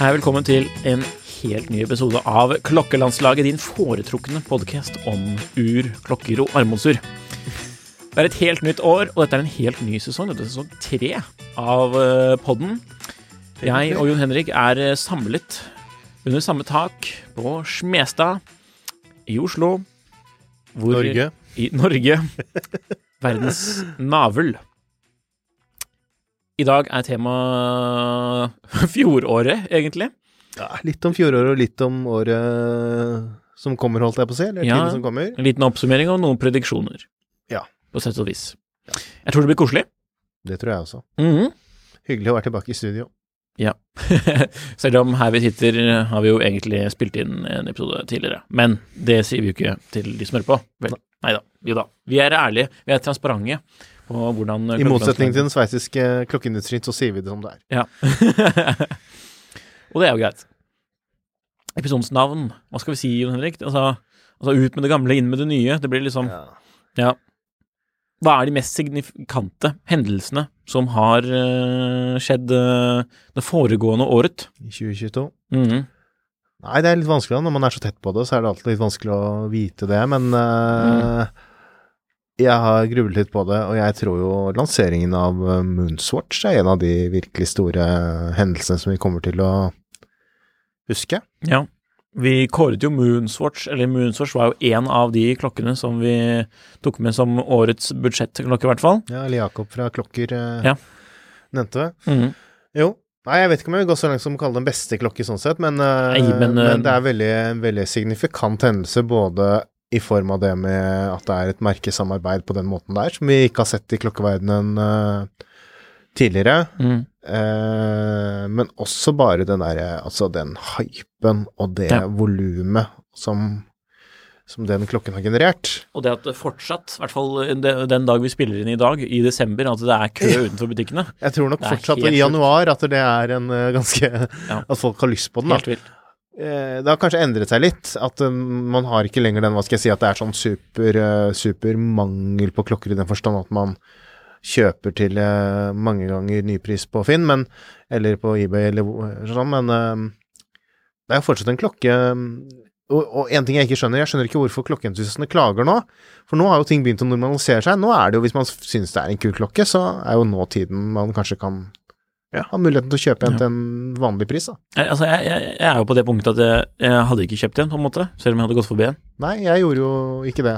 Hei, velkommen til en helt ny episode av Klokkelandslaget, din foretrukne podkast om ur, klokker og armbåndsur. Det er et helt nytt år, og dette er en helt ny sesong. Dette er sesong tre av eh, podden. Jeg og Jon Henrik er eh, samlet under samme tak på Smestad i Oslo. Norge. I Norge. Verdens navel. I dag er tema fjoråret, egentlig. Ja, litt om fjoråret og litt om året som kommer, holdt jeg på å si. Eller Ja. tiden som kommer. En liten oppsummering og noen prediksjoner. Ja. På sett og vis. Jeg tror det blir koselig. Det tror jeg også. Mhm. Hyggelig å være tilbake i studio. Ja. Selv om her vi sitter, har vi jo egentlig spilt inn en episode tidligere. Men det sier vi jo ikke til de som hører på. Vel, nei da. Jo da. Vi er ærlige, vi er transparente på hvordan I motsetning til den sveitsiske klokkeindustrien, så sier vi det som det er. Ja. og det er jo greit. Episodens navn, hva skal vi si, Jon Henrik? Altså, altså ut med det gamle, inn med det nye. Det blir liksom Ja. Ja. Hva er de mest signifikante hendelsene som har uh, skjedd uh, det foregående året? I 2022. Mhm. Nei, det er litt vanskelig. Når man er så tett på det, så er det alltid litt vanskelig å vite det. Men eh, jeg har grublet litt på det, og jeg tror jo lanseringen av eh, Moonswatch er en av de virkelig store hendelsene som vi kommer til å huske. Ja. Vi kåret jo Moonswatch, eller Moonswatch var jo en av de klokkene som vi tok med som årets budsjettklokke, i hvert fall. Ja, eller Jakob fra Klokker eh, Ja. nevnte det. Mm. Jo. Nei, jeg vet ikke om jeg vil gå så langt som å kalle det den beste klokke sånn sett, men, eh, Nei, men, men, eh, det er veldig, en veldig signifikant hendelse, både i form av det med at det er et merkesamarbeid på den måten der, som vi ikke har sett i klokkeverdenen uh, tidligere, Mm. Uh, men også bare den derre Altså den hypen og det Ja. volumet som, som den klokken har generert. Og det at det fortsatt, i hvert fall den, dag vi spiller inn i dag, i desember, at det er kø utenfor butikkene. Jeg tror nok fortsatt i januar at det er en eh, ganske Ja. At folk har lyst på den, da. Helt vilt. Eh, Det har kanskje endret seg litt. At eh, man har ikke lenger den, hva skal jeg si, at det er sånn super, eh, super mangel på klokker i den forstand at man kjøper til mange ganger nypris på Finn, men, eller på eBay eller sånn, men det er jo fortsatt en klokke og, én ting jeg ikke skjønner, jeg skjønner ikke hvorfor klokkeentusiastene klager nå. For nå har jo ting begynt å normalisere seg. Nå er det jo, hvis man syns det er en kul klokke, så er jo nå tiden man kanskje kan ja, ha muligheten til å kjøpe en Ja. til en vanlig pris, da. Jeg, altså, jeg, jeg, jeg er jo på det punktet at jeg, jeg hadde ikke kjøpt en, på en måte, selv om jeg hadde gått forbi en. Nei, jeg gjorde jo ikke det.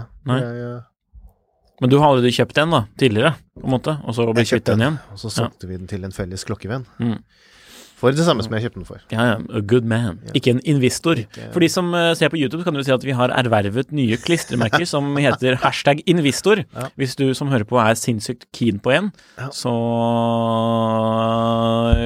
Men du har allerede kjøpt en, da, tidligere, på en måte, og så ble kvitt den igjen. Og så solgte vi den til en felles klokkevenn. Mm. For det samme som jeg kjøpte den for. Ja, ja, a good man. Ikke en investor. Ikke- For de som uh, ser på YouTube, kan du si at vi har ervervet nye klistremerker som heter hashtag investor. Ja. Hvis du som hører på er sinnssykt keen på en, Ja. så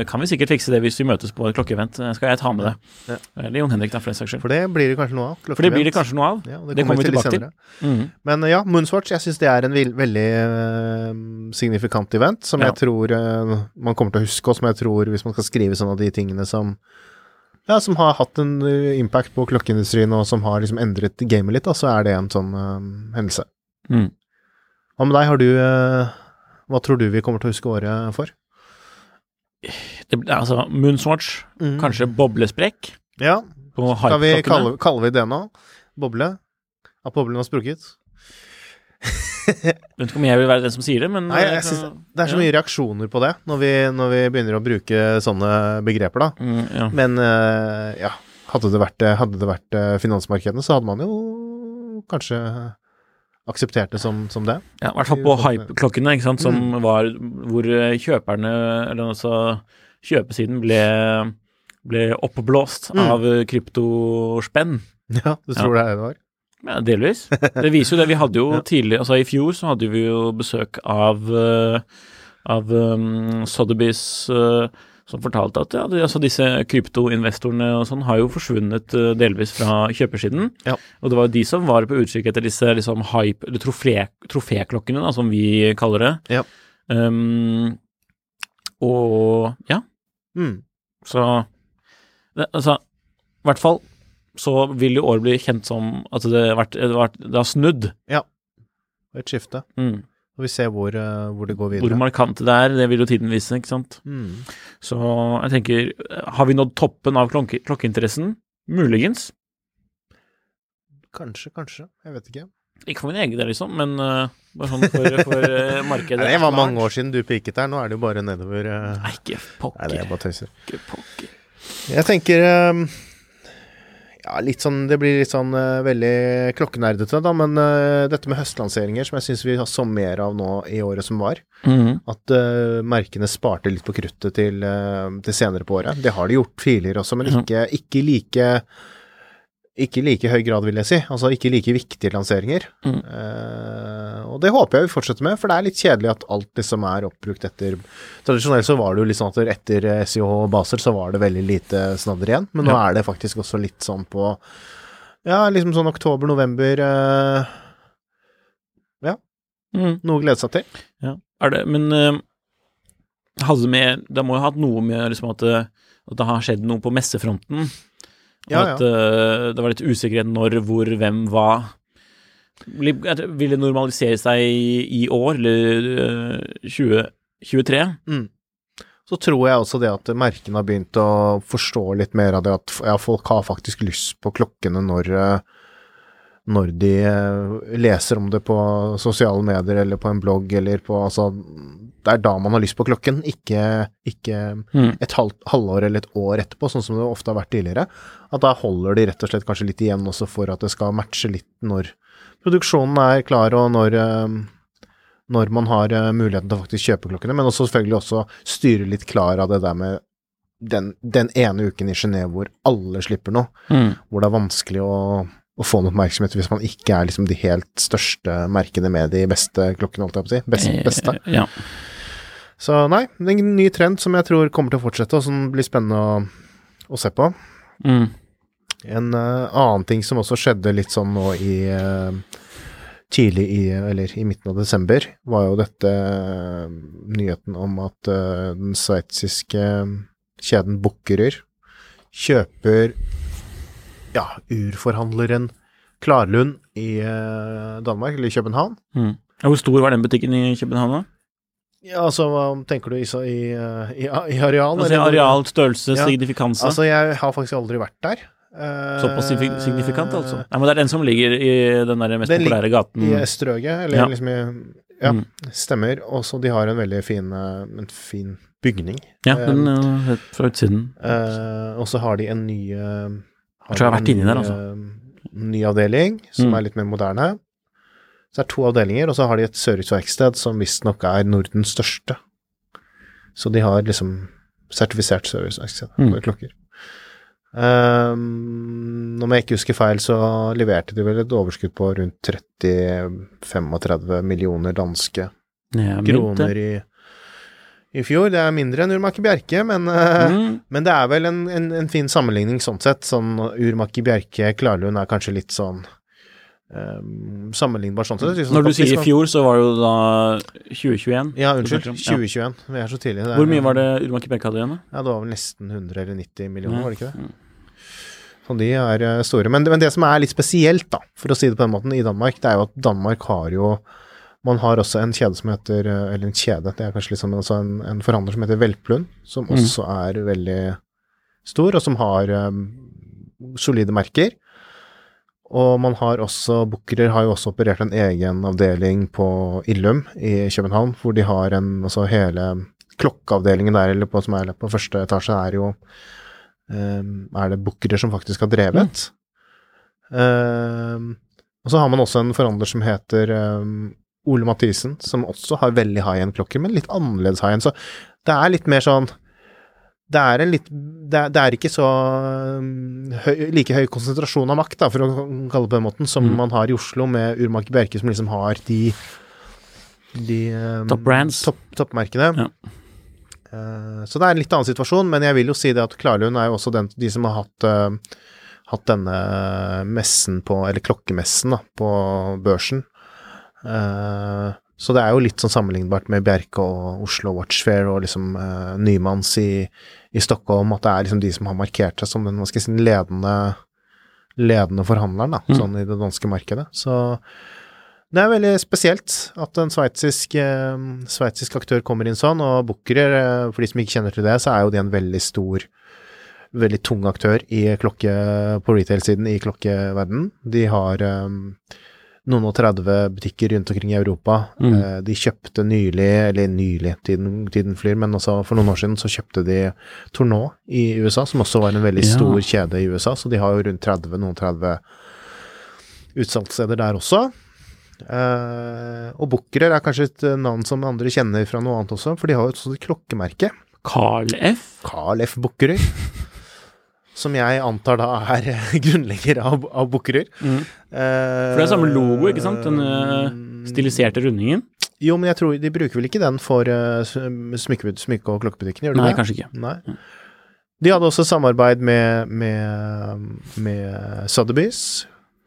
kan vi sikkert fikse det hvis vi møtes på et klokkeevent. Eh, Skal jeg ta med det? Ja. Eller Jon Henrik, da, for den saks skyld. For det blir det kanskje noe av. For det blir det kanskje noe av. Ja, det kommer vi tilbake til. Mhm. Men eh, ja, Moonswatch, jeg syns det er en veldig uh, signifikant event, som Ja. jeg tror uh, man kommer til å huske, og som jeg tror, hvis man skal skrive sånn av de tingene som ja, som har hatt en eh, impact på klokkeindustrien, og som har liksom endret gamet litt, da, så er det en sånn uh, hendelse. Mm. Hva med deg, har du uh, Hva tror du vi kommer til å huske året for? Det, blir- altså, Moonswatch, kanskje boblesprekk. Ja, Skal vi kalle, kaller vi det nå? Boble? At boblen har sprukket? Vet ikke om jeg vil være den som sier det, men Nei, jeg synes det er så mye reaksjoner på det når vi, når vi begynner å bruke sånne begreper, da. mm, ja. Men eh, ja, hadde det vært, hadde det vært eh, finansmarkedene, så hadde man jo kanskje akseptert det som, som det. Ja, I hvert fall på hype-klokkene, ikke sant, som Mm. var hvor eh, kjøperne, eller altså kjøpesiden, ble, ble oppblåst Mm. av eh, kryptospenn. Ja, du tror det er det var? Ja, delvis. Det viser jo det. Vi hadde jo tidlig, altså i fjor så hadde vi jo besøk av, eh, av um, Sotheby's uh, som fortalte at ja, altså disse kryptoinvestorene og sånn har jo forsvunnet uh, delvis fra kjøpersiden. Ja. Og det var jo de som var på utkikk etter disse liksom hype, eller trofé, troféklokkene, da, som vi kaller det. Ja. Um, og ja, Mm. så det, Altså, i hvert fall så vil jo året bli kjent som at det har, vært, det har, vært, det har snudd. Et skifte. Mm. Og vi ser hvor, eh, hvor det går videre. Hvor markant det er, det vil jo tiden vise, ikke sant. Mm. Så jeg tenker, har vi nådd toppen av klokke, klokkeinteressen? Muligens. Kanskje, kanskje. Jeg vet ikke. Ikke for min egen del, liksom, men uh, bare sånn for, for uh, markedet. Nei, det var mange år siden du piket her, nå er det jo bare nedover. Uh... Nei, ikke pokker. Nei, det er bare tøyser. Ikke pokker. Jeg tenker eh, Ja, litt sånn Det blir litt sånn uh, veldig klokkenerdete, da, men uh, dette med høstlanseringer, som jeg syns vi har så mer av nå i året som var, Mhm. at uh, merkene sparte litt på kruttet til, til senere på året. Det har de gjort tidligere også, men ikke, ikke like ikke i like høy grad, vil jeg si. Altså ikke like viktige lanseringer. Mm. Uh, og det håper jeg vi fortsetter med, for det er litt kjedelig at alt liksom er oppbrukt etter Tradisjonelt så var det jo litt sånn at etter SIH og Basel så var det veldig lite snadder igjen, men nå Ja. er det faktisk også litt sånn på Ja, liksom sånn oktober-november uh, Ja. Mm. Noe å glede seg til. Ja, er det, men uh, hadde med Det må jo ha hatt noe med liksom at, at det har skjedd noe på messefronten. Ja, ja. at uh, det var litt usikkerhet når, hvor, hvem, hva. Vil det normalisere seg i, i år, eller eh, 2023? Så tror jeg også det at merkene har begynt å forstå litt mer av det at ja, folk har faktisk lyst på klokkene når, eh, når de leser om det på sosiale medier eller på en blogg eller på Altså, det er da man har lyst på klokken, ikke, ikke Mm. et halvt, halvår eller et år etterpå, sånn som det ofte har vært tidligere. At da holder de rett og slett kanskje litt igjen også for at det skal matche litt når produksjonen er klar, og når eh, når man har eh, muligheten til å faktisk kjøpe klokkene, men også selvfølgelig også styre litt klar av det der med den, den ene uken i Genéve hvor alle slipper noe, Mm. hvor det er vanskelig å, å få noe oppmerksomhet hvis man ikke er liksom de helt største merkene med de beste klokkene, holdt jeg på å si. Best, beste. Eh, Ja. Så nei, det er en ny trend som jeg tror kommer til å fortsette, og som blir spennende å, å se på. Mm. En uh, annen ting som også skjedde litt sånn nå i uh, Tidlig i, eller i midten av desember, var jo dette uh, nyheten om at den sveitsiske kjeden Bukkerer kjøper ja, urforhandleren Klarlund i Danmark, eller i København. Mm. Hvor stor var den butikken i København, da? Ja, altså, hva tenker du i, i, eh, i, i areal? Altså? Areal, størrelse, Ja. signifikanse. Altså, jeg har faktisk aldri vært der. Eh, Såpass signifikant, altså? Nei, men det er den som ligger i den der mest Den populære gaten. I Strøget, eller Ja. liksom i Ja, Mm. stemmer. Og så de har en veldig fin, eh, en fin bygning. Ja, den uh, fra utsiden. Uh, og så har de en ny har Jeg tror jeg har vært inni der, altså. Ny avdeling, som Mm. er litt mer moderne. Så det er to avdelinger, og så har de et serviceverksted som visstnok er Nordens største. Så de har liksom sertifisert serviceverksted Mm. for klokker. Um, om jeg ikke husker feil, så leverte de vel et overskudd på rundt 30-35 millioner danske Ja, kroner i, i fjor. Det er mindre enn Urmaki Bjerke, men, eh, Mm. men det er vel en, en, en fin sammenligning sånn sett. Sånn Urmaki Bjerke, Klarlund er kanskje litt sånn um, sammenlignbar sånn sett. Når du sier i fjor, så var det jo da 2021. Ja, unnskyld. Du snakker 2021. Vi er så tidlig. Er- Hvor mye var det Urban Bjerke hadde igjen? Ja, det var vel nesten 100 eller 90 millioner, Ja. var det ikke det? Mm. Så de er eh, store. Men, men det som er litt spesielt, da, for å si det på den måten, i Danmark, det er jo at Danmark har jo Man har også en kjede som heter eh, Eller en kjede, det er kanskje liksom altså en, en forhandler som heter Velplund, som Mm. også er veldig stor, og som har um, solide merker. Og man har også Bukkerer har jo også operert en egen avdeling på Illum i København, hvor de har en Altså hele klokkeavdelingen der, eller på, som er på første etasje, er jo um, Er det Bukkerer som faktisk har drevet. Um, og så har man også en forhandler som heter um, Ole Mathisen, som også har veldig high end-klokker, men litt annerledes high end. Så det er litt mer sånn det er, en litt, det er, det er ikke så um, høy, like høy konsentrasjon av makt, da, for å kalle det på den måten, som Mm. man har i Oslo med Urmaker Bjerke, som liksom har de, de um, Top brands. Topp, toppmerkene. Ja. Eh, så det er en litt annen situasjon, men jeg vil jo si det at Klarlund er jo også den, de som har hatt, uh, hatt denne messen på, eller klokkemessen, da, på børsen. Eh, så det er jo litt sånn sammenlignbart med Bjerke og Oslo Watchfair og liksom uh, Nymanns i, i Stockholm, at det er liksom de som har markert seg som den, hva skal jeg si, ledende, ledende forhandleren, da, Mm. sånn i det danske markedet. Så det er veldig spesielt at en sveitsisk, eh, sveitsisk aktør kommer inn sånn, og Bucherer, eh, for de som ikke kjenner til det, så er jo de en veldig stor veldig tung aktør i klokke, på retail-siden i klokkeverdenen. De har um, noen og 30 butikker rundt omkring i Europa. Mm. Eh, de kjøpte nylig, eller nylig, tiden, tiden flyr, men også for noen år siden så kjøpte de Tournant i USA, som også var en veldig Ja. stor kjede i USA, så de har jo rundt 30, noen 30 utsalgssteder der også. Eh, og Bukkerer er kanskje et eh, navn som andre kjenner fra noe annet også, for de har jo et et klokkemerke. Carl F. Carl F. Bukkerer. Som jeg antar da er grunnlegger av, av Bukkerud. Mm. For det er samme logo, ikke sant? Den, eh, Stiliserte rundingen. Jo, men jeg tror de bruker vel ikke den for uh, smykke, smykke- og klokkebutikken, gjør de det? Nei, kanskje ikke. Nei. De hadde også samarbeid med, med, med Sotheby's,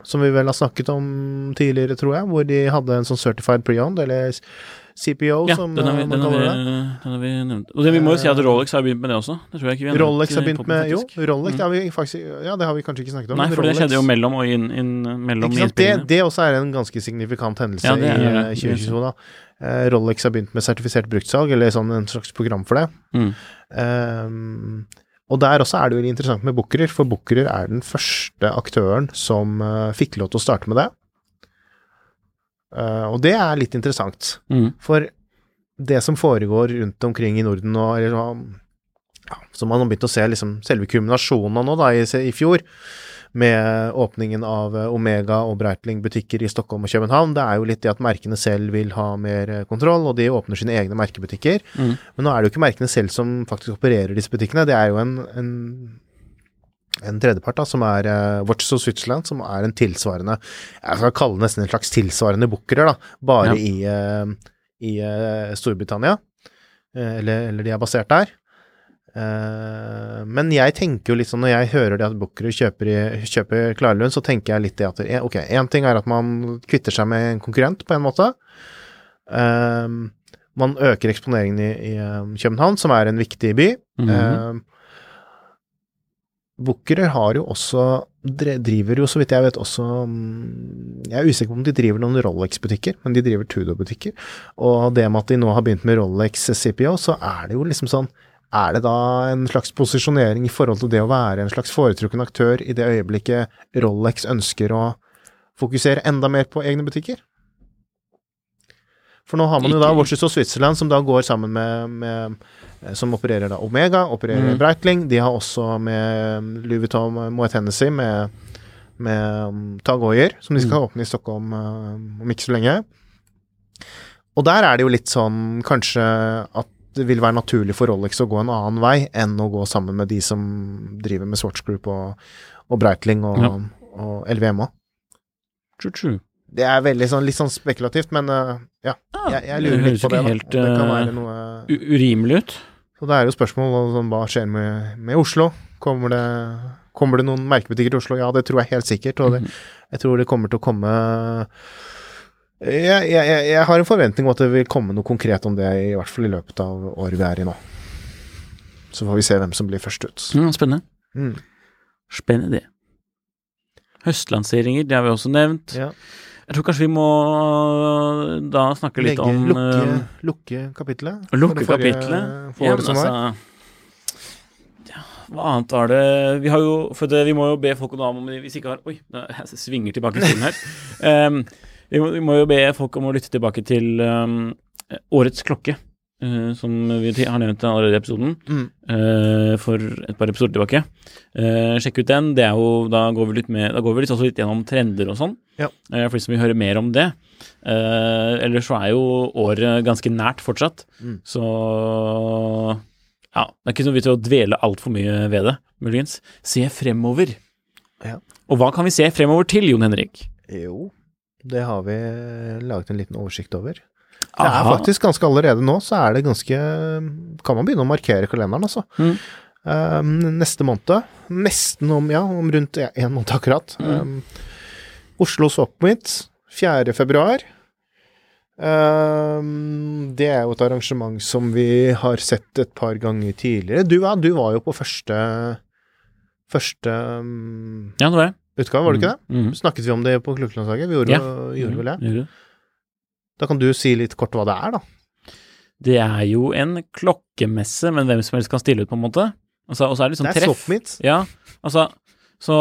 som vi vel har snakket om tidligere, tror jeg, hvor de hadde en sånn certified pre-owned, eller CPO, Ja, som den har, vi, uh, man den, har vi, kaller det. den har vi nevnt. Og det, vi må jo si at Rolex har begynt med det også. Det tror jeg ikke vi har nevnt Rolex har begynt podden, med Jo. Rolex Mm. det har vi faktisk Ja, det har vi kanskje ikke snakket om. Nei, for for det skjedde jo mellom og inn, inn mellom Ikke sant? Det, det også er en ganske signifikant hendelse Ja, det er i det. eh, 2022. da. Eh, Rolex har begynt med sertifisert bruktsalg, eller sånn en slags program for det. Mm. Um, og der også er det jo interessant med Bukkerer, for Bukkerer er den første aktøren som uh, fikk lov til å starte med det. Eh, og det er litt interessant, Mm. for det som foregår rundt omkring i Norden nå, eller ja, som man har begynt å se liksom selve kulminasjonen av nå da, i, i fjor, med åpningen av eh, Omega og Breitling-butikker i Stockholm og København, det er jo litt det at merkene selv vil ha mer eh, kontroll, og de åpner sine egne merkebutikker. Mm. Men nå er det jo ikke merkene selv som faktisk opererer disse butikkene, det er jo en, en, en tredjepart da, som er uh, Watches of Switzerland, som er en tilsvarende Jeg skal kalle det nesten en slags tilsvarende bookerer, da, bare Ja. i, uh, i uh, Storbritannia. Eller, eller de er basert der. Men jeg tenker jo litt sånn når jeg hører det at bookere kjøper, kjøper Klarlund, så tenker jeg litt det at Ok, én ting er at man kvitter seg med en konkurrent, på en måte. Man øker eksponeringen i, i København, som er en viktig by. Mhm. Eh, Bookere har jo også Driver jo, så vidt jeg vet, også mm, Jeg er usikker på om de driver noen Rolex-butikker, men de driver Tudor-butikker. Og det med at de nå har begynt med Rolex CPO, så er det jo liksom sånn Er det da en slags posisjonering i forhold til det å være en slags foretrukken aktør i det øyeblikket Rolex ønsker å fokusere enda mer på egne butikker? For nå har man jo da Watches of Switzerland, som da går sammen med, med eh, Som opererer da Omega, opererer Mm. Breitling. De har også med Louis Vuitton Moet Hennessy med, med Tagoyer, som de skal åpne i Stockholm eh, om ikke så lenge. Og der er det jo litt sånn kanskje at det vil være naturlig for Rolex å gå en annen vei enn å gå sammen med de som driver med Swatch Group og, og Breitling og, Ja. og LVMA. True, true. Det er veldig sånn, litt sånn spekulativt, men uh, ja. Jeg, jeg lurer litt høres på det. ikke helt, det kan eh, være noe uh, urimelig ut. Så det er jo spørsmål om sånn, hva skjer med, med Oslo. Kommer det, kommer det noen merkebutikker til Oslo? Ja, det tror jeg helt sikkert. Og det, Mhm. jeg tror det kommer til å komme jeg, jeg, jeg, jeg har en forventning om at det vil komme noe konkret om det, i hvert fall i løpet av året vi er i nå. Så får vi se hvem som blir først ut. Mm, spennende. Mm. Spennende. Høstlanseringer, det har vi også nevnt. Ja. Jeg tror kanskje vi må da snakke litt Legge, om lukke, eh, lukke kapitlet. Lukke for kapitlet. For Ja, altså, ja, hva annet var det Vi har jo det, vi må jo be folk om det hvis ikke har Oi, jeg svinger tilbake i stolen her. Um, vi, må, vi, må, jo be folk om å lytte tilbake til um, årets klokke. Uh, som vi har nevnt allerede i episoden, mm. uh, for et par episoder tilbake. Uh, sjekk ut den. Det er jo, da går vi litt med, går vi litt litt gjennom trender og sånn, ja. for de som vil høre mer om det. ellers så er jo året ganske nært fortsatt, mm. så ja, det er ikke noe vits i å dvele altfor mye ved det, muligens. Se fremover. Ja. Og hva kan vi se fremover til, Jon Henrik? Jo, det har vi laget en liten oversikt over. Det er faktisk ganske allerede nå, så er det ganske Kan man begynne å markere kalenderen, altså. Mm. Um, neste måned, nesten om, ja, om rundt en måned akkurat. Mm. Um, Oslo Swapmeet, 4. februar. Um, det er jo et arrangement som vi har sett et par ganger tidligere. Du, ja, du var jo på første Første um, ja, det var utgave, var det ikke det? Mm. mm. Snakket vi om det på Klokkelandslaget? Vi gjorde, ja. gjorde vel det? Gjorde. Da kan du si litt kort hva det er, da. Det er jo en klokkemesse, men hvem som helst kan stille ut, på en måte. Altså, og så er det liksom det er treff. mitt. Ja, altså Så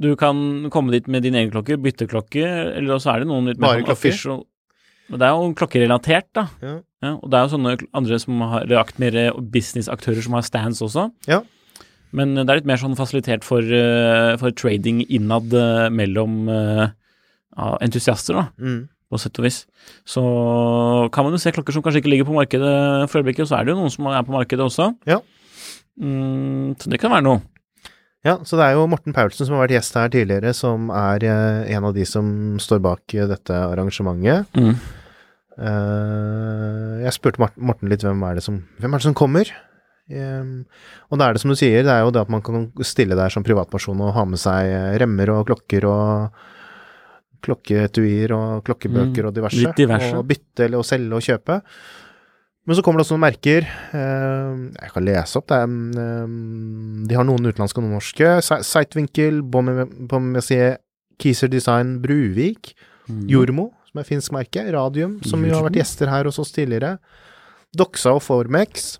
du kan komme dit med din egen klokke, bytte klokke, eller så er det noen litt mer Bare sånn klokker. det er jo klokkerelatert, da. Ja. Ja, og det er jo sånne andre som har reakt akt mer businessaktører som har stands også. Ja. Men det er litt mer sånn fasilitert for, eh, for trading innad eh, mellom ja, entusiaster, da Mm. På sett og vis. Så kan man jo se klokker som kanskje ikke ligger på markedet for øyeblikket, og så er det jo noen som er på markedet også. Ja. Mm, så det kan være noe. Ja, så det er jo Morten Paulsen som har vært gjest her tidligere, som er eh, en av de som står bak eh, dette arrangementet. Mm. Eh, jeg spurte Morten litt hvem er det som, hvem er det som kommer. Og da er det som du sier, det er jo det at man kan stille der som privatperson og ha med seg remmer og klokker og klokkeetuier og klokkebøker Mm, og diverse. diverse. Og bytte eller å selge og kjøpe. Men så kommer det også noen merker. eh, jeg kan lese opp. Det er, eh, de har noen utenlandske og noen norske. Si- Sightwinkel, Bommesier, Kieser Design, Bruvik, Mm. Jormo, som er finsk merke. Radium, som jo har vært gjester her hos oss tidligere. Doxa og Formex.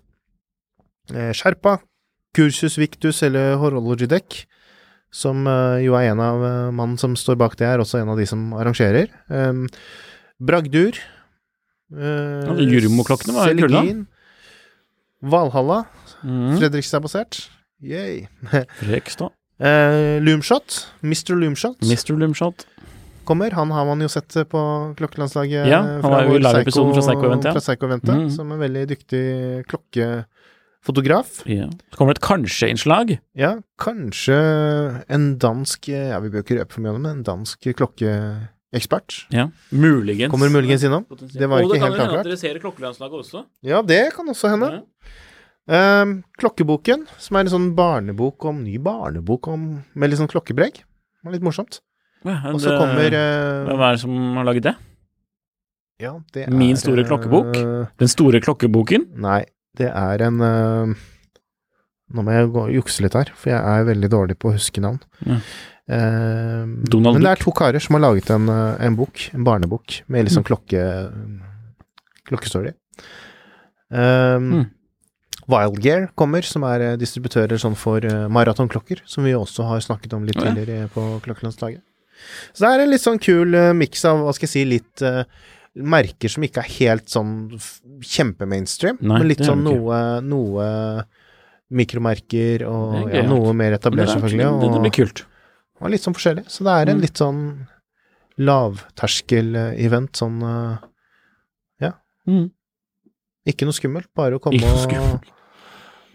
Eh, Sherpa. Kursus Victus eller Horology Deck, som eh, jo er en av uh, mannen som står bak det, er også en av de som arrangerer. Um, Bragdur. Uh, Ja, Jurmo-klokkene var kule, da. Valhalla. Mm. Fredrikstad basert. Yay. Frekstad. uh, Loomshot. Mr. Loomshot Mr. Loomshot. kommer. Han har man jo sett på klokkelandslaget. Ja, eh, han var jo i live-episoden fra Psycho-eventet, ja. Fra Psycho-eventet, Mhm. som en veldig dyktig klokkefotograf. Ja. Så kommer det et kanskje-innslag. Ja, kanskje en dansk Ja, vi bør ikke røpe for mye om det, men en dansk klokkeekspert. Ja. Muligens. Kommer muligens innom. Potensielt. Det var ikke helt avklart. Og det kan hende at dere ser klokkelandslaget også. Ja, det kan også hende. Ja. Um, klokkeboken, som er en sånn barnebok om Ny barnebok om med litt sånn klokkebregg. Det var Litt morsomt. Ja, Og så kommer uh, Hvem er det som har laget det? Ja, det er Min store klokkebok? eh, Den store klokkeboken? Nei, det er en eh, Nå må jeg jukse litt her, for jeg er veldig dårlig på å huske navn. Ja. Eh, men det er to karer som har laget en, eh, en bok, en barnebok, med liksom Mm. klokke klokkestory. Um, Mm. Wildgear kommer, som er distributører sånn for uh, maratonklokker, som vi også har snakket om litt tidligere på Klokkelandslaget. Så det er en litt sånn kul uh, miks av, hva skal jeg si, litt eh, merker som ikke er helt sånn kjempemainstream, men litt sånn noe, noe mikromerker og ja, noe mer etablert, er- selvfølgelig. det, det Og, blir kult. og litt sånn forskjellig. Så det er en Mm. litt sånn lavterskel-event, sånn Ja. Mm. Ikke noe skummelt, bare å komme og.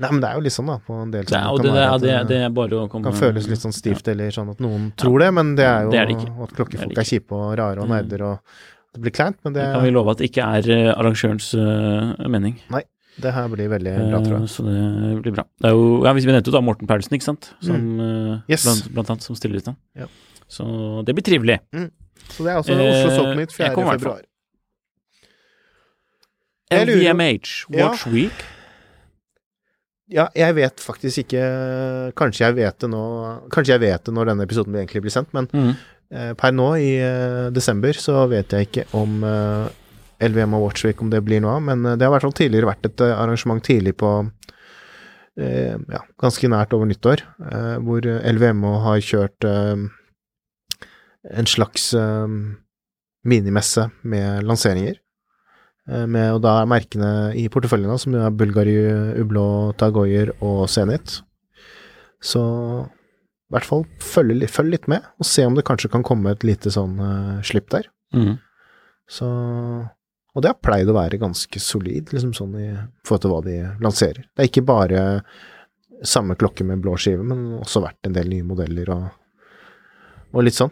Nei, men det er jo litt sånn, da, på en del Det er, kan det, det, være det, det det bare å komme kan føles litt sånn stivt, eller sånn at noen tror det, men det er jo Det er ikke. at klokkefolk er er, kjipe og rare og Mm. nerder og det blir kleint, men det, kan vi love at det ikke er eh, arrangørens mening. mening. det her blir veldig bra, tror Eh, jeg. Så det blir bra. Det er jo, ja, hvis Vi nevnte jo da Morten Paulsen, ikke sant? Som, eh, Mm. Yes. blant, blant annet, som stiller ut den. Ja. Så det blir trivelig. Så det er altså eh, Oslo jeg 4. kommer i hvert fall. februar. LVMH, Watch Ja. Watch Week. Ja, jeg vet faktisk ikke Kanskje jeg vet det nå Kanskje jeg vet det når denne episoden egentlig blir sendt, men Mm. eh, per nå i eh, desember så vet jeg ikke om eh, LVM og Watchweek om det blir noe av, men det har i hvert fall tidligere vært et arrangement tidlig på ja, ganske nært over nyttår, hvor LVMH har kjørt en slags minimesse med lanseringer. Eh, med, og da er merkene i porteføljen, som er Bulgari, Ublå, Tagoyer og Zenit. Så i hvert fall følg, følg litt med, og se om det kanskje kan komme et lite sånn uh, slipp der. Mm. Så Og det har pleid å være ganske solid, liksom sånn i forhold til hva de lanserer. Det er ikke bare samme klokke med blå skive, men også vært en del nye modeller og, og litt sånn.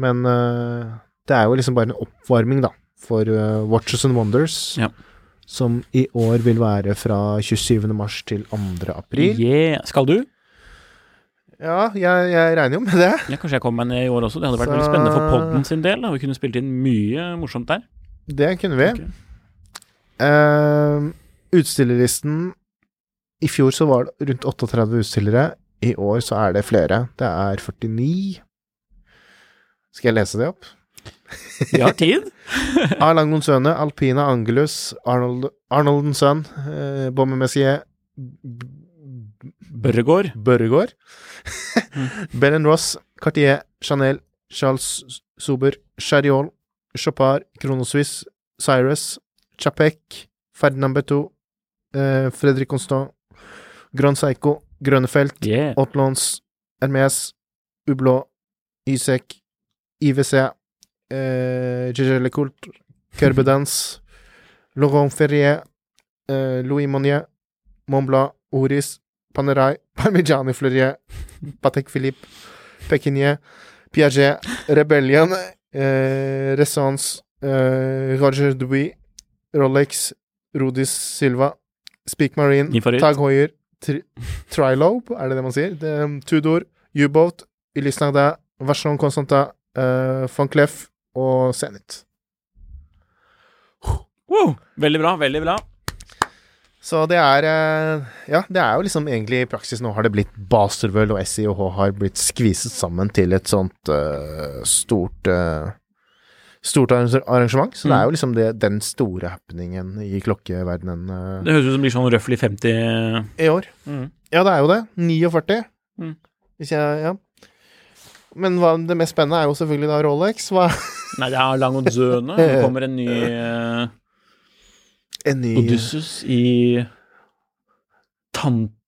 Men uh, det er jo liksom bare en oppvarming, da, for uh, Watches and Wonders, Ja. som i år vil være fra 27. mars til 2. april. Yeah. Skal du? Ja, jeg, jeg regner jo med det. Ja, kanskje jeg kommer meg ned i år også. Det hadde vært Så- veldig spennende for podden sin del. Da. Vi kunne spilt inn mye morsomt der. Det kunne vi. Okay. Uh, utstillerlisten I fjor så var det rundt 38 utstillere. I år så er det flere. Det er 49. Skal jeg lese det opp? Vi har tid. Arlangon Søne, Alpina Angelus, Arnold, Arnolden Sønn, eh, Bomme Messier, Børregård. Børregård, Bellen Ross, Cartier, Chanel, Charles Sober, Chariol, Chopard, Kronoswiss, Cyrus, Chapek, Ferdinand Beto, eh, Fredrik Constant, Grand Seiko, Grønnefelt, Yeah. Otlons, Hermes, Ublå, Ysek, IWC, eh, Gégé Lecoult, Kerbedans, Laurent Ferrier, eh, Louis Monnier, Montblanc, Oris, Panerai, Parmigiani Fleurier, Patek Philippe, Pekinier, Piaget, Rebellion, eh, Ressence, eh, Roger Dubuis, Rolex, Rodis Silva, Speak Marine, Tag Heuer, tri Trilobe, er det det man sier? Det, um, Tudor, U-Boat, Ulysse Nardin, Vachon Constantin, uh, Van Cleef og Zenit. Wow. Veldig bra, veldig bra. Så det er eh, Ja, det er jo liksom egentlig i praksis nå har det blitt Basterworld og SIOH har blitt skviset sammen til et sånt uh, stort uh, Stort arrangement. Så det er jo liksom det, den store happeningen i klokkeverdenen Uh, Det høres ut som det blir sånn røftlig 50 i år. mm. Ja, det er jo det. 49. Mm. Hvis jeg Ja. Men hva, det mest spennende er jo selvfølgelig da Rolex. Hva Nei, det er Lang og Døne. Det kommer en ny uh, En ny Odysseus i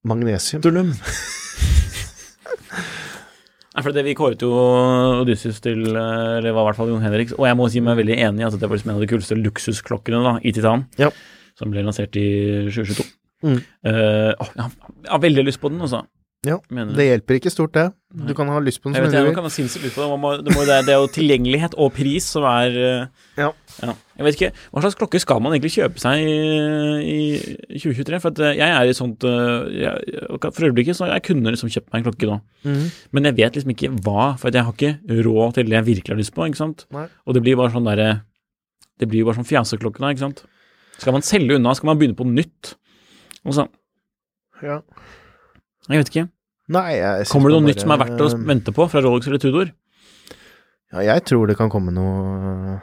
magnesium. Nei, for det Vi kåret jo Odysseus til eh, Eller var i hvert fall Jon Henriks. Og jeg må si meg veldig enig i at det var liksom en av de kuleste luksusklokkene da, i titan. Ja. Som ble lansert i 2022. Mm. Uh, jeg, har, jeg har veldig lyst på den, altså. Ja, Det hjelper ikke stort, det. Du kan ha lyst på den mye du kan vil. ha sinnssykt på det. Må, det, må, det, er, det er jo tilgjengelighet og pris som er ja. Ja. Jeg vet ikke, Hva slags klokke skal man egentlig kjøpe seg i, i 2023? For eh, jeg er i sånt eh, jeg, For øyeblikket så jeg kunne liksom kjøpt meg en klokke nå. Mm. Men jeg vet liksom ikke hva, for jeg har ikke råd til det jeg virkelig har lyst på. ikke sant? Nei. Og det blir bare sånn derre Det blir jo bare sånn fjaseklokke da, ikke sant? Skal man selge unna? Skal man begynne på nytt? Og så, Ja. Jeg vet ikke. Nei, Kommer det noe bare- nytt som er verdt å vente på fra Rolex eller Tudor? Ja, jeg tror det kan komme noe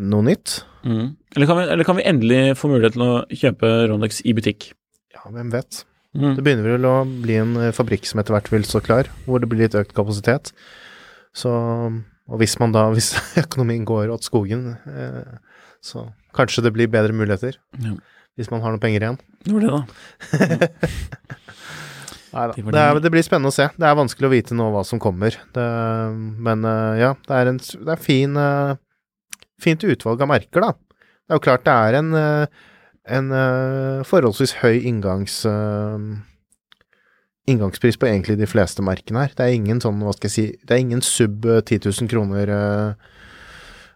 Noe nytt. Mm. Eller, kan vi, eller kan vi endelig få mulighet til å kjøpe Rolex i butikk? Ja, hvem vet. Mm. Det begynner vel å bli en eh, fabrikk som etter hvert vil stå klar, hvor det blir litt økt kapasitet. Så Og hvis man da, hvis økonomien går åt skogen, eh, så kanskje det blir bedre muligheter. Ja. Hvis man har noen penger igjen. Det det, da. Neida. Det Det, er, det. blir spennende å se. Det er vanskelig å vite nå hva som kommer. Det, men eh, ja, det er en det er fin, eh, fint utvalg av merker, da. Det er jo klart det er en, eh, en forholdsvis høy inngangs... inngangspris på egentlig de fleste merkene her. Det er ingen sånn, hva skal jeg si, det er ingen sub eh, 10 000 kroner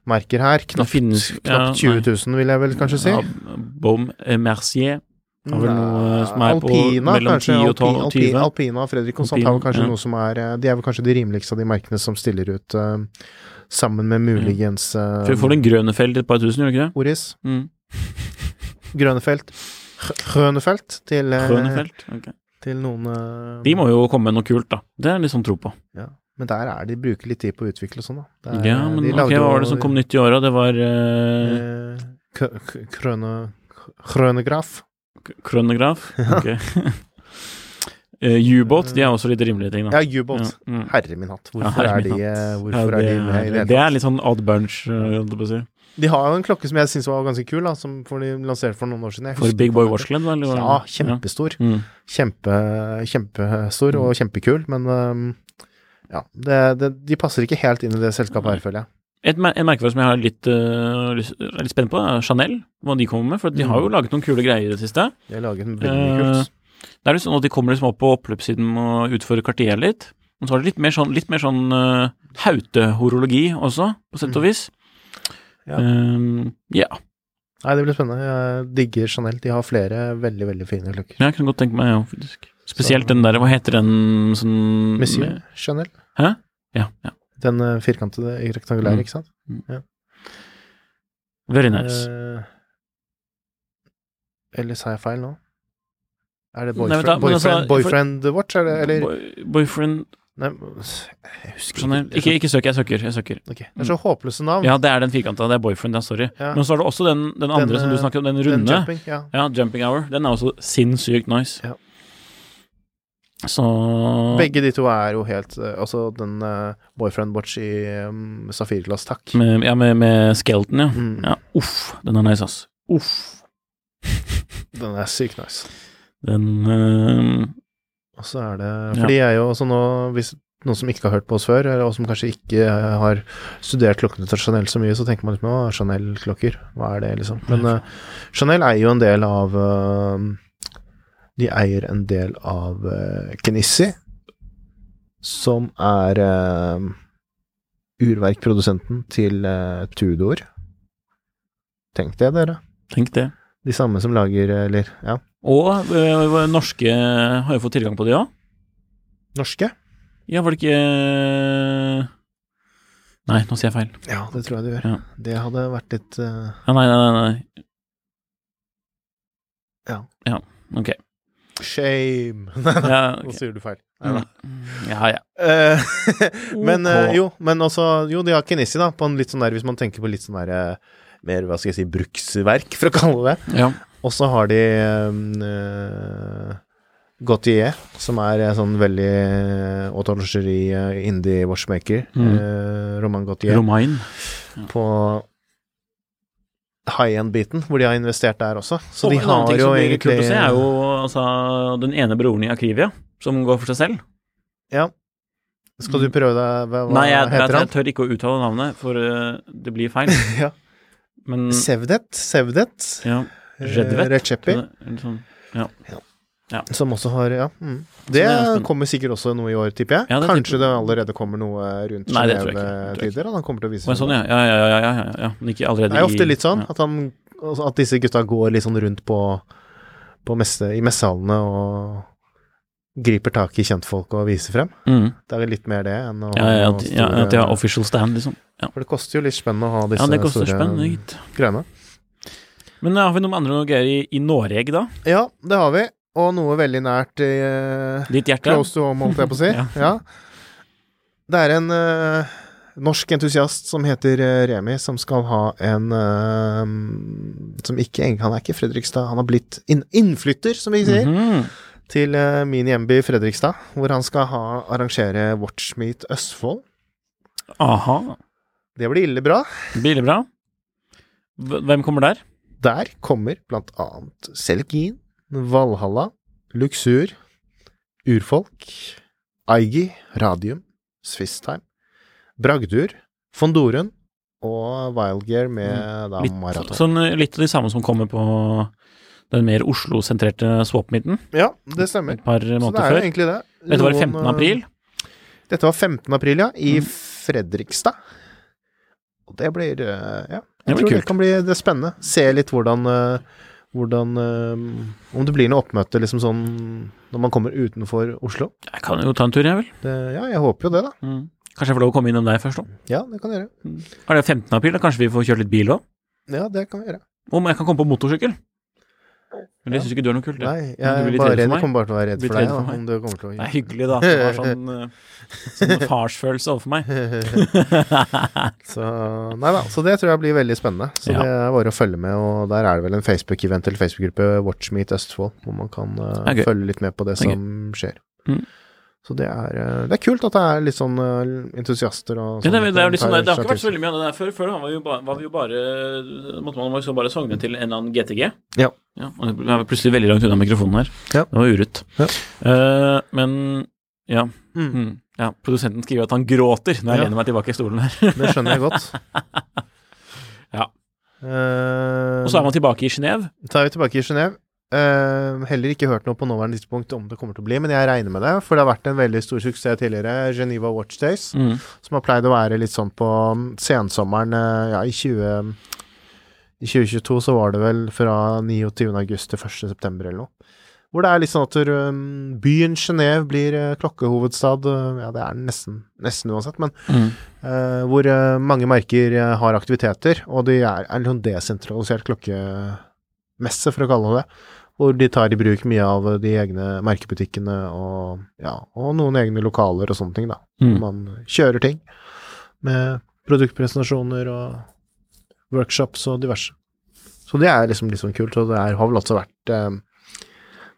merker her. Knapt, finnes- knapt 20 000, vil jeg vel kanskje si. Ja, eh, Mercier har vel noe som er på Alpina, mellom kanskje. 10 og 12 Alpina, 20. Alpina og Fredrik Konstant har vel kanskje ja. noe som er eh, De er vel kanskje de rimeligste av de merkene som stiller ut uh, sammen med muligens uh, For du får den Grønefeld et par tusen, gjør du ikke det? Oris. Mm. Grønefelt. Grønefelt til, uh, felt. til noen uh, De må jo komme med noe kult, da. Det er litt sånn tro på. ja. Men der er de bruker litt tid på å utvikle og sånn, da. Det er- Ja, men ok, hva var det som kom nytt i åra? Det var uh... eh, Krøne Krønegraf. Krønegraf? Ok. Eh, U-båt, de er også litt rimelige ting, da. Ja, U-båt. Ja, mm. Herre min hatt. Ja, Hvorfor min er de, eh, Ja, hvorfor det, er de med i det det er litt sånn odd bunch, holdt jeg på å si. De har jo en klokke som jeg syns var ganske kul, da, som de lanserte for noen år siden. For Big Boy hva den Watch Club, da? eller? Ja, kjempestor. Ja. Mm. Kjempe, kjempestor og kjempekul, men øhm, ja, det, det, de passer ikke helt inn i det selskapet her, føler jeg. Et, en merkevare som jeg har litt, uh, er litt spent på, er Chanel. Hva de kommer med. For de har jo Mm. laget noen kule greier i det siste. De har laget en veldig Eh, kult. Det er jo sånn at de kommer liksom opp på oppløpssiden og utfører kartier litt. Men så har de litt mer sånn, litt mer sånn uh, hautehorologi også, på sett og vis. Ja. Ehm, yeah. Nei, det blir spennende. Jeg digger Chanel. De har flere veldig, veldig fine klokker. Jeg kunne godt tenke meg, ja, faktisk. Spesielt Så- den der, hva heter den sånn Monsieur Chanel. Hæ? Ja, ja. Den uh, firkantede rektangulære, Mm. ikke sant? Very nice. Uh, eller sa jeg feil nå? Er det boyfriend, Nei, da, boyfriend, altså, boyfriend, for, watch, er det, eller Boy, boyfriend Nei, jeg husker sånn, ikke. Ikke, ikke søk, jeg søker. Jeg søker. Ok, Det er så håpløse navn. Ja, det er den firkanta. Det er boyfriend, ja, sorry. Ja. Men så er det også den, den andre Den, som du snakket snakker om, den runde. Den jumping, ja. Ja, Jumping Hour. Den er også sinnssykt nice. Ja. Så Begge de to er jo helt eh, Altså den uh, boyfriend watch i um, safirglass, takk. med, Ja, med, med skeleton, ja. Mm. ja. Uff, den er nice, ass. Uff. Den er sykt nice. Den uh, Og så er det For de er jo også nå Hvis noen som ikke har hørt på oss før, og som kanskje ikke har studert klokkene til Chanel så mye, så tenker man liksom å, Chanel-klokker, hva er det, liksom? Men uh, Chanel er jo en del av eh, De eier en del av uh, Kenissi, som er uh, urverkprodusenten til uh, Tudor. Tenk det, dere. Tenk det. De samme som lager Eller, ja, Og uh, norske har jo fått tilgang på det ja? norske. Ja, var det ikke Nei, nå sier jeg feil. Ja, det tror jeg du gjør. Ja. Det hadde vært litt uh... Ja, nei, nei, nei. nei. Ja. Ja, ok. Shame. Nei, nei, Ja, nå sier du feil. Nei. Mm, Ja, ja. Eh, men eh, jo, men også Jo, de har Kenissi, da, på en litt sånn der Hvis man tenker på litt sånn der eh, mer, hva skal jeg si, bruksverk, for å kalle det ja. Og så har de uh, Gautier, som er sånn veldig autologeri uh, indie watchmaker. Mm. Uh, Roman Gautier. Romain. på high end-biten, hvor de har investert der også. Så Og de har jo som egentlig kult å se, er jo altså, den ene broren i Akrivia, som går for seg selv. Ja. Skal du prøve deg Hva, Nei, jeg, jeg, heter jeg han? tør ikke å uttale navnet, for øh, det blir feil. Ja. Men Sevdet? Sevdet? ja, Eh, Redvet. Recepi, Eller sånn. som også har Ja. Mm. Det, det er kommer sikkert også noe i år, tipper jeg. Ja, det Kanskje det allerede kommer noe rundt tror jeg Genève-tider. Han kommer til å vise seg. sånn, ja. Ja, ja, ja, ja, ja, ja. Men ikke allerede Det er ofte litt sånn ja. at, han, altså at disse gutta går litt sånn rundt på, på messe, i messehallene og griper tak i kjentfolk og viser frem. Mm. Det er litt mer det enn å Ja, ja, ja, at de har official stand, liksom. Ja, For det koster jo litt spenn å ha disse ja det koster store spenn, gitt. greiene. Men har vi noen andre noe gøy i, i Norge, da? Ja, det har vi. Og noe veldig nært eh, Ditt hjerte? Close to home, holdt jeg på å si. Ja. ja. Det er en eh, norsk entusiast som heter eh, Remi, som skal ha en eh, Som ikke Han er ikke Fredrikstad, han har blitt inn, innflytter, som vi sier, Mhm. til eh, min hjemby Fredrikstad, hvor han skal ha, arrangere Watchmeet Østfold. Aha. Det blir ille bra. Biler bra. Hvem kommer der? Der kommer blant annet Selgin, Valhalla, Luxur, Urfolk, Aigi, Radium, Swisstime, Bragdur, Fondoren og Wildgear med da Litt, maraton. sånn, litt av de samme som kommer på den mer Oslo-sentrerte swap-midten? Ja, det stemmer. et par Så det er jo før. egentlig det. Dette var 15. eh, april. Dette var 15. april, ja, i Mm. Fredrikstad. Og det blir eh, Ja, Det jeg blir tror kult. det kan bli det spennende. Se litt hvordan eh, hvordan eh, Om det blir noe oppmøte liksom sånn når man kommer utenfor Oslo. Jeg kan jo ta en tur, jeg vel. Det, ja, jeg håper jo det, da. Mm. Kanskje jeg får lov å komme innom deg først da? Ja, det kan jeg gjøre. Er det 15. april? Da kanskje vi får kjørt litt bil òg? Ja, det kan vi gjøre. Om jeg kan komme på motorsykkel? Men det syns ikke du er noe kult? det? Nei, Du jeg er bare redd kommer bare til å være redd for deg, for da, om det kommer til å Det er hyggelig, da. Det Du har sånn, eh, sånn farsfølelse overfor meg. Så, nei da, så det tror jeg blir veldig spennende. Så Ja. det er bare å følge med, og der er det vel en Facebook-event eller Facebook-gruppe, Watchmeet Østfold, hvor man kan gøy. følge litt med på det som skjer. Mm. Så det er, eh, det er kult at det er litt sånn eh, entusiaster og Ja, det, sånn det, er jo litt sånn, tar det har ikke vært så veldig mye av det der før. Før var jo ba, var vi jo bare måtte man jo bare sogne til en eller annen GTG. Ja. og jeg var plutselig veldig langt unna mikrofonen her. Ja. Det var urutt. Ja. Uh, men ja. Mm. Mm. ja. Produsenten skriver at han gråter når jeg Ja. lener meg tilbake i stolen her. Det skjønner jeg godt. Ja. Uh, Og så er man tilbake i Genéve. Så er vi tilbake i Genéve. Eh, heller ikke hørt noe på nåværende tidspunkt om det kommer til å bli, men jeg regner med det, for det har vært en veldig stor suksess tidligere, Geneva Watch Days, Mm. som har pleid å være litt sånn på mm, sensommeren eh, Ja, i 20... I 2022 så var det vel fra 29. august til 1. september eller noe. Hvor det er litt sånn at um, byen Genéve blir eh, klokkehovedstad. eh, ja, det er den nesten, nesten uansett, men Mm. uh, hvor mange merker har aktiviteter, og det er en sånn desentralisert klokkemesse, for å kalle det det. Hvor de tar i bruk mye av de egne merkebutikkene og, ja, og noen egne lokaler og sånne ting, da. Mm. Man kjører ting med produktpresentasjoner og workshops og diverse. Så det er liksom litt sånn kult, og det er, har vel også vært eh,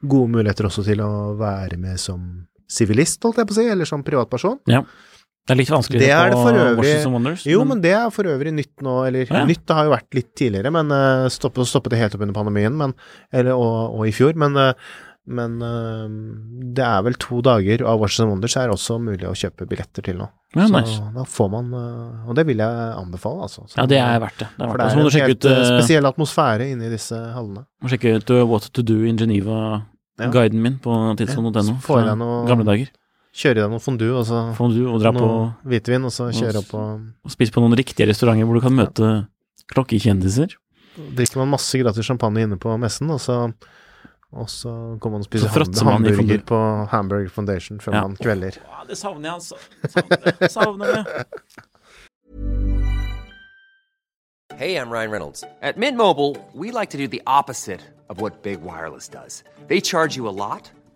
gode muligheter også til å være med som sivilist, holdt jeg på å si, eller som privatperson. Det er litt vanskeligere Det er det på for øvrig. Watches and Wonders. Jo, men det er for øvrig nytt nå, eller Ja, nytt det har jo vært litt tidligere, men uh, stoppet, stoppet det helt opp under pandemien, men, eller, og, og i fjor, men, uh, men uh, det er vel to dager av Watches and Wonders er også mulig å kjøpe billetter til nå. Ja, Så nice. da får man, og det vil jeg anbefale, altså. Så- Ja, det er verdt det. det, er For verdt det. det Så er en helt ut, spesiell atmosfære inne i disse hallene. må sjekke ut What to do in Geneva-guiden min på tidsson.no fra noe- gamle dager. Kjøre i deg noe fondue, og så fondue, og dra på hvitvin, og så kjøre opp og og spise på noen riktige restauranter hvor du kan møte klokkekjendiser. drikker man masse gratis champagne inne på messen, og så og så kommer man og spiser hamburger på Hamburger Foundation før Ja. man kvelder. Ja, det savner jeg, altså. Savner det. Savner det. Hey, I'm Ryan Reynolds. At Mint Mobile, we like to do the opposite of what Big Wireless does. They charge you a lot,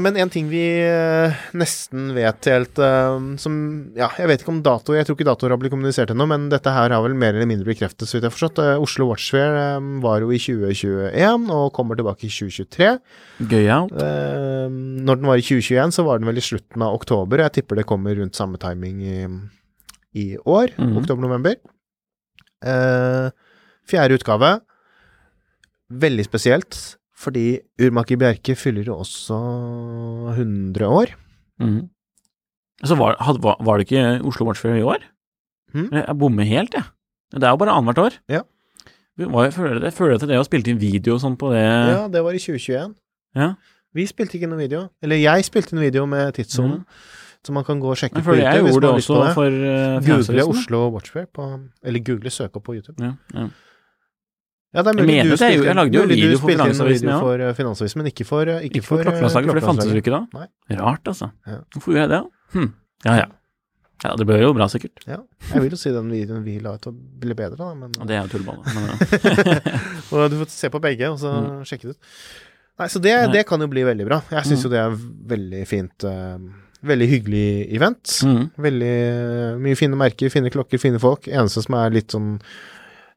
Men en ting vi eh, nesten vet helt eh, som Ja, jeg vet ikke om dato Jeg tror ikke datoer har blitt kommunisert ennå, men dette her har vel mer eller mindre bekreftet, så vidt jeg har forstått. Eh, Oslo Watchfair eh, var jo i 2021 og kommer tilbake i 2023. Gøy out. Eh, når den var i 2021, så var den vel i slutten av oktober. Jeg tipper det kommer rundt samme timing i, i år. Mhm. Oktober-november. Eh, fjerde utgave. Veldig spesielt, fordi urmaker Bjerke fyller jo også 100 år. Mm. Så var, had, var, var det ikke Oslo Watch Fair i år? Mm. Jeg bommer helt, jeg. Det er jo bare annethvert år. Ja. Var- føler, dere føler at det å spilte inn video og sånn på det Ja, det var i 2021. Ja. Vi spilte ikke noen video. Eller jeg spilte en video med tidssonen, så man kan gå og sjekke på YouTube. jeg gjorde det også for uh, Google Oslo Watchfair på Eller google søk opp på YouTube. Ja, ja. Ja, det er Jeg mulig mener du jeg- spilte, jeg lagde jo mulig video for Finansavisen, video ja. for eh, Finansavisen, men ikke for Ikke, Ikke for for klokkelandslaget, for det fantes jo ikke da. Nei. Rart, altså. Ja. Hvorfor gjorde jeg det? Hm. Ja, ja. Ja, det ble jo bra, sikkert. Ja. Jeg vil jo si den videoen vi la ut, ble bedre, da, men det er jo tullball. Og du får se på begge, og så Mm. sjekke det ut. Nei, så det, Nei. det kan jo bli veldig bra. Jeg syns Mm. jo det er veldig fint. Uh, veldig hyggelig event. Mm. Veldig eh, mye fine merker, fine klokker, fine folk. Eneste som er litt sånn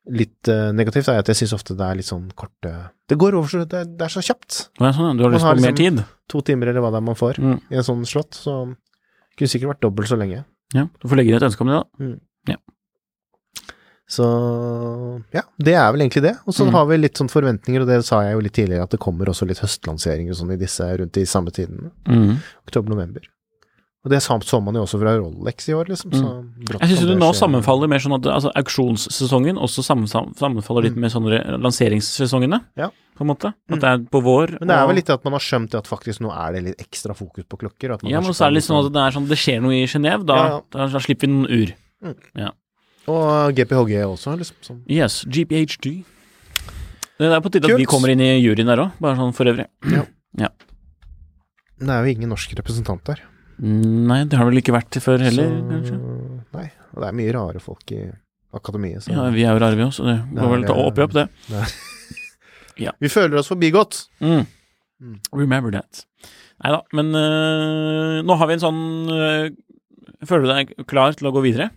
litt eh, negativt, er at jeg syns ofte det er litt sånn korte Det går over så Det er, det er så kjapt. Er sånn. Du har lyst har liksom, mer tid? To timer eller hva det er man får Mm. i en sånn slott. Så kunne sikkert vært dobbelt så lenge. Ja, du får legge inn et ønske om det, da. Så ja, det er vel egentlig det. Og så Mm. har vi litt sånn forventninger, og det sa jeg jo litt tidligere, at det kommer også litt høstlanseringer og sånn i disse rundt i samme tiden. Mm. Oktober-november. Og det så, man jo også fra Rolex i år, liksom. Så Mm. Jeg syns du det det nå sammenfaller mer sånn at altså, auksjonssesongen også sammenfaller litt med sånne lanseringssesongene, Mm. Ja. på en måte. Mm. At det er på vår. Men det er og- vel litt at man har skjønt at faktisk nå er det litt ekstra fokus på klokker. At man Ja, men så er det litt sånn at det er sånn det skjer noe i Genéve, da, Ja, ja. da, da slipper vi noen ur. Og GPHG også, liksom. Sånn. Yes, GPHD. Det er på tide at Kult. vi kommer inn i juryen der òg, bare sånn for øvrig. Det er jo ingen norsk representant der. Mm, Nei, det har vel ikke vært før heller, så, kanskje? Nei. Og det er mye rare folk i akademiet. Så Ja, vi er jo rare, vi òg, så det Det må vel er, ta opp i opp, det. vi føler oss forbigått. Mm. Mm. Remember that. Nei da, men øh, nå har vi en sånn øh, Føler du deg klar til å gå videre?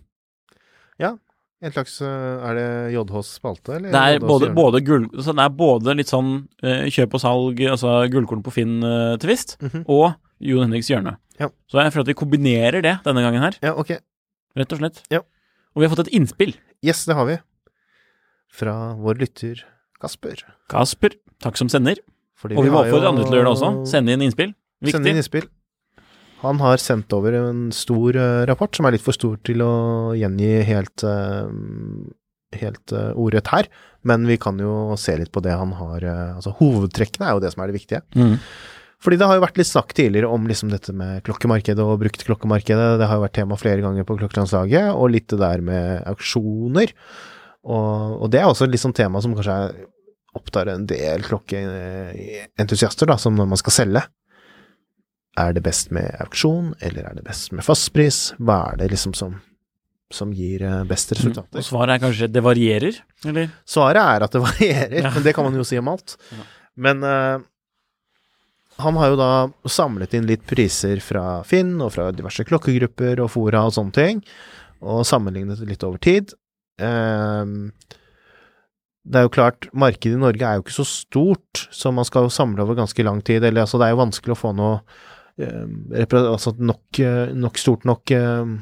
Ja. En slags øh, Er det JHs spalte, eller? Det er JHs både, både, gull, så det er både litt sånn øh, kjøp og salg, altså gullkorn på Finn-tvist, mm -hmm. og Jon Henriks hjørne. Ja. Så jeg føler at vi kombinerer det denne gangen her, Ja, ok. rett og slett. Ja. Og vi har fått et innspill. Yes, det har vi. Fra vår lytter Kasper. Kasper, takk som sender. Fordi Og vi må har jo- oppfordre andre til å gjøre det også. Sende inn innspill. Sende inn innspill. Han har sendt over en stor eh, rapport, som er litt for stor til å gjengi helt, eh, helt uh, ordrett her, men vi kan jo se litt på det han har eh, Altså hovedtrekkene er jo det som er det viktige. Mm. Fordi det har jo vært litt snakk tidligere om liksom dette med klokkemarkedet og brukt klokkemarkedet. Det har jo vært tema flere ganger på Klokkelandslaget, og litt det der med auksjoner. Og, og det er også et litt sånn tema som kanskje opptar en del klokkeentusiaster, da, som når man skal selge. Er det best med auksjon, eller er det best med fastpris? Hva er det liksom som, som gir eh, best resultater? Og svaret er kanskje det varierer, eller? Svaret er at det varierer, Ja. men det kan man jo si om alt. Ja. Men eh, han har jo da samlet inn litt priser fra Finn og fra diverse klokkegrupper og fora og sånne ting, og sammenlignet litt over tid. Eh, det er jo klart, markedet i Norge er jo ikke så stort, så man skal jo samle over ganske lang tid. Eller altså, det er jo vanskelig å få noe eh, altså nok, nok stort nok eh,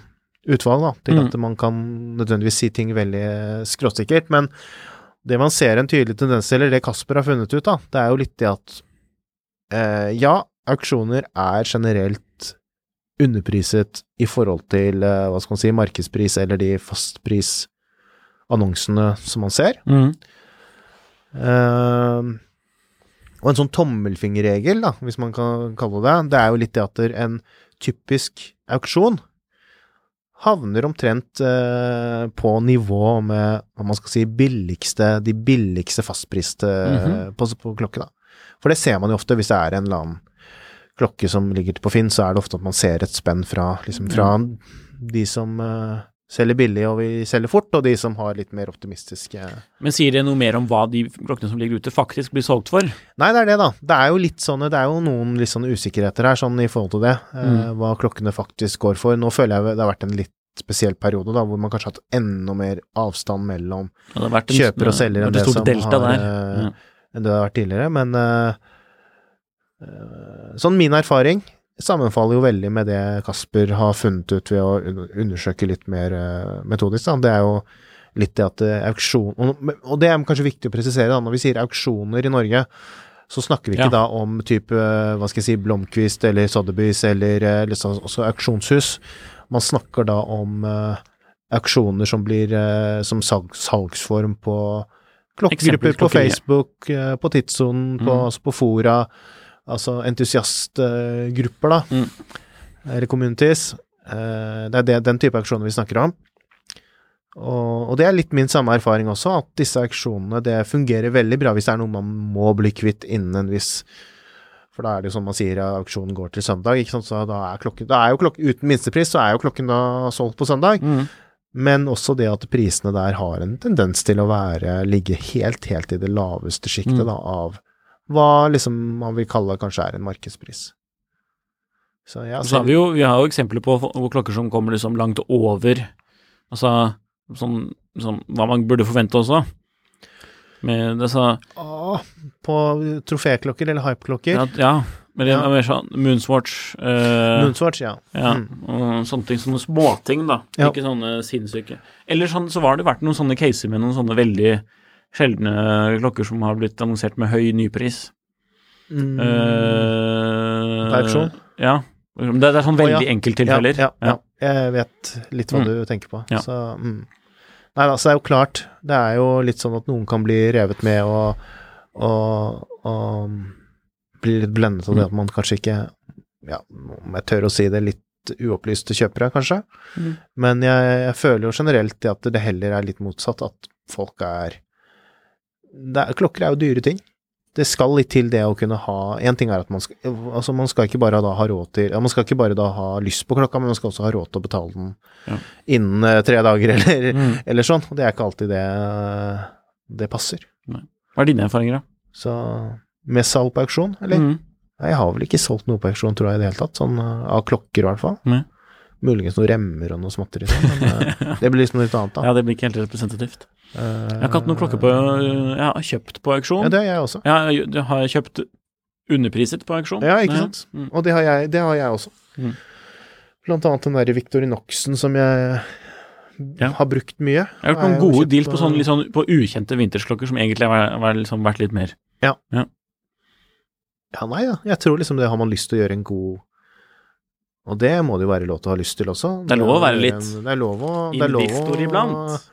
utvalg da, til Mm. at man kan nødvendigvis si ting veldig skråsikkert. Men det man ser en tydelig tendens til, eller det Kasper har funnet ut, da, det er jo litt det at eh, ja, auksjoner er generelt underpriset i forhold til eh, hva skal man si, markedspris eller de fastprisannonsene som man ser. Mm. Eh, og en sånn tommelfingerregel, da, hvis man kan kalle det det, er jo litt det at en typisk auksjon havner omtrent eh, på nivå med hva man skal si billigste, de billigste fastpriste Mhm. på, på klokke, da. For det ser man jo ofte hvis det er en eller annen klokke som ligger på Finn, så er det ofte at man ser et spenn fra, liksom, fra de som uh, selger billig og vi selger fort, og de som har litt mer optimistiske Men sier det noe mer om hva de klokkene som ligger ute, faktisk blir solgt for? Nei, det er det, da. Det er jo sånne, det er jo noen litt sånne usikkerheter her, sånn i forhold til det. Eh, hva klokkene faktisk går for. Nå føler jeg det har vært en litt spesiell periode, da, hvor man kanskje har hatt enda mer avstand mellom Ja, en- kjøper og selger enn det, det som delta har, eh, Ja. Enn det har vært tidligere. Men eh, eh, sånn min erfaring sammenfaller jo veldig med det Kasper har funnet ut ved å undersøke litt mer eh, metodisk. Da. Det er jo litt det at auksjon og, det er kanskje viktig å presisere, da, når vi sier auksjoner i Norge, så snakker vi ikke Ja. da om type, hva skal jeg si, Blomkvist eller Sotheby's eller liksom også auksjonshus. Man snakker da om auksjoner som blir som salg, salgsform på klokkegrupper på Facebook, eh, på Tidssonen, på, Mm. altså på fora, altså entusiastgrupper, da, Mm. eller communities. Eh, det er det, den type auksjoner vi snakker om. Og, og det er litt min samme erfaring også, at disse auksjonene det fungerer veldig bra hvis det er noe man må bli kvitt innen en viss For da er det jo som man sier, auksjonen går til søndag, ikke sant, så da er klokken Da er jo klokken Uten minstepris så er jo klokken da solgt på søndag. Mm. Men også det at prisene der har en tendens til å være ligge helt, helt i det laveste sjiktet Mm. av hva liksom man vil kalle kanskje er en markedspris. Så ja, så har vi jo, vi har jo eksempler på hvor klokker som kommer liksom langt over Altså sånn, sånn hva man burde forvente også. Med det så Åh, på troféklokker eller hypeklokker. Ja, ja men det Ja. er mer sånn Moonswatch eh, Moonswatch, ja. Ja, Mm. sånne ting, sånne småting, da. Ja. Ikke sånne sinnssyke. Eller sånn, så var det vært noen sånne caser med noen sånne veldig sjeldne klokker som har blitt annonsert med høy nypris. Mm. Uh, På auksjon? Ja. Det, det er sånn Å, ja. veldig enkelttilfeller. Ja, ja, ja. Jeg vet litt hva Mm. du tenker på. Ja. Så mm. Nei da, så det er jo klart. Det er jo litt sånn at noen kan bli revet med og, og, og bli litt blendet av det at man kanskje ikke Ja, om jeg tør å si det, litt uopplyste kjøpere, kanskje. Mm. Men jeg, jeg føler jo generelt det at det heller er litt motsatt, at folk er, det er Klokker er jo dyre ting. Det skal litt til det å kunne ha En ting er at man skal Altså, man skal ikke bare da ha råd til ja, Man skal ikke bare da ha lyst på klokka, men man skal også ha råd til å betale den Ja. innen eh, tre dager, eller, Mm. eller sånn. Det er ikke alltid det det passer. Hva er dine erfaringer, da? Så med salg på auksjon, eller? Mm. Nei, Jeg har vel ikke solgt noe på auksjon, tror jeg, i det hele tatt. Sånn eh, av klokker, i hvert fall. Mm. Muligens noen remmer og noe småtteri sånn, men eh, det blir liksom noe litt annet, da. Ja, det blir ikke helt representativt. Uh, Jeg har ikke hatt noen klokker på Jeg har kjøpt på auksjon. Ja, det har jeg også. Jeg, har kjøpt underpriset på auksjon. Ja, ikke sant. Mm. Og det har jeg, det har jeg også. Mm. Blant annet den derre Victorinoxen som jeg Ja. har brukt mye. Jeg har gjort noen gode deals på, sånn, sånn, på ukjente vintersklokker som egentlig har vært, liksom, vært litt mer. Ja, nei da. Jeg tror liksom det har man lyst til å gjøre en god Og det må det jo være lov til å ha lyst til også. Det er lov å være litt Det er lov å det er lov å- iblant.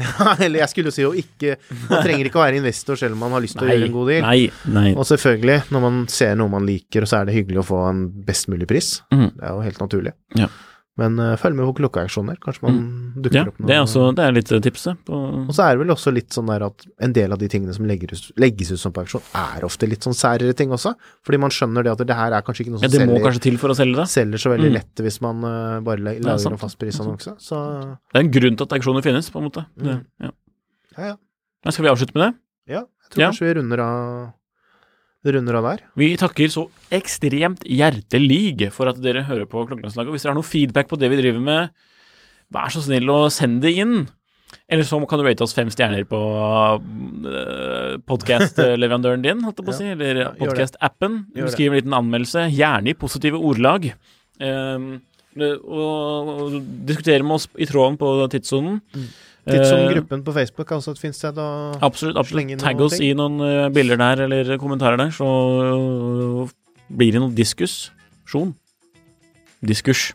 Ja, eller jeg skulle jo si jo ikke Man trenger ikke å være investor selv om man har lyst til å gjøre en god deal. Nei, nei. Og selvfølgelig, når man ser noe man liker, og så er det hyggelig å få en best mulig pris. Mm. Det er jo helt naturlig. Ja. Men uh, følg med på klokkeauksjoner. Kanskje man dukker Ja, opp noe det er, også, det er litt eh, tipset. På, Og så er det vel også litt sånn der at en del av de tingene som legges, legges ut som på auksjon, er ofte litt sånn særere ting også. Fordi man skjønner det at det her er kanskje ikke noe ja, som det må selger, kanskje til for å selge det. selger så veldig Mm. lett hvis man uh, bare er lager noen en fastprisannonse. Så Det er en grunn til at auksjoner finnes, på en måte. Det, Mm. ja. ja, ja. Men skal vi avslutte med det? ja jeg tror Ja. kanskje vi runder av, runder av der. Vi takker så ekstremt hjertelig for at dere hører på Klokkelandslaget. Hvis dere har noe feedback på det vi driver med, vær så snill å sende det inn. Eller så kan du rate oss fem stjerner på uh, podkast-leverandøren din, holdt jeg på å si, eller podkast-appen. Skriv en liten anmeldelse, gjerne i positive ordlag. Um, og, og diskutere med oss i tråden på tidssonen. Tidssonen som gruppen på Facebook også et fint sted å Absolutt. Slenge inn Tagg noen oss i noen eh, bilder der eller kommentarer der, så øh, blir det noe diskusjon. Diskurs.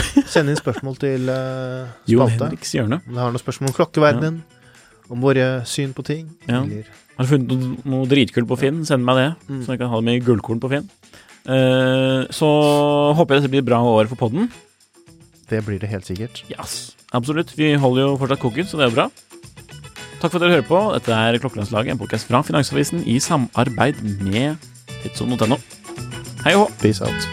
Send inn spørsmål til uh, Jo spalte. Henriks hjørne. Om du har noen spørsmål om klokkeverdenen, om våre syn på ting, Ja. eller Har du funnet noe, noe dritkult på Finn, send meg det, Mm. så jeg kan ha det med i gullkorn på Finn. Uh, så håper jeg dette blir et bra år for podden. Det blir det helt sikkert. Yes, absolutt. Vi holder jo fortsatt koken, så det er bra. Takk for at dere hører på. Dette er Klokkelandslaget, en podkast fra Finansavisen i samarbeid med tidsson.no. Hei og hå! Peace out.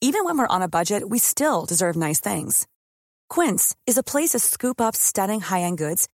Even when we're on a budget, we still deserve nice things. Quince is a place to scoop up stunning high-end goods